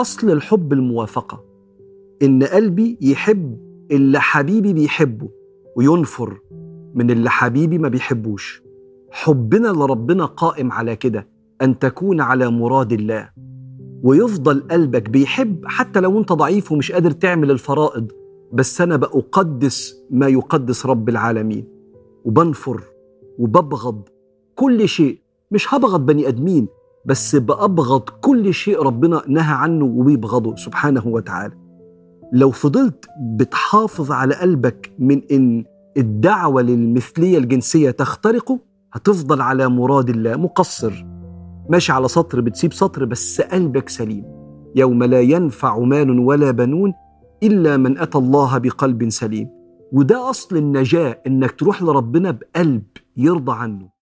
أصل الحب الموافقة. إن قلبي يحب اللي حبيبي بيحبه وينفر من اللي حبيبي ما بيحبوش. حبنا لربنا قائم على كده أن تكون على مراد الله. ويفضل قلبك بيحب حتى لو أنت ضعيف ومش قادر تعمل الفرائض بس أنا بأقدس ما يقدس رب العالمين. وبنفر وببغض كل شيء مش هبغض بني آدمين بس بأبغض كل شيء ربنا نهى عنه وبيبغضه سبحانه وتعالى. لو فضلت بتحافظ على قلبك من إن الدعوة للمثلية الجنسية تخترقه هتفضل على مراد الله مقصر. ماشي على سطر بتسيب سطر بس قلبك سليم. يوم لا ينفع مال ولا بنون إلا من أتى الله بقلب سليم. وده أصل النجاة إنك تروح لربنا بقلب يرضى عنه.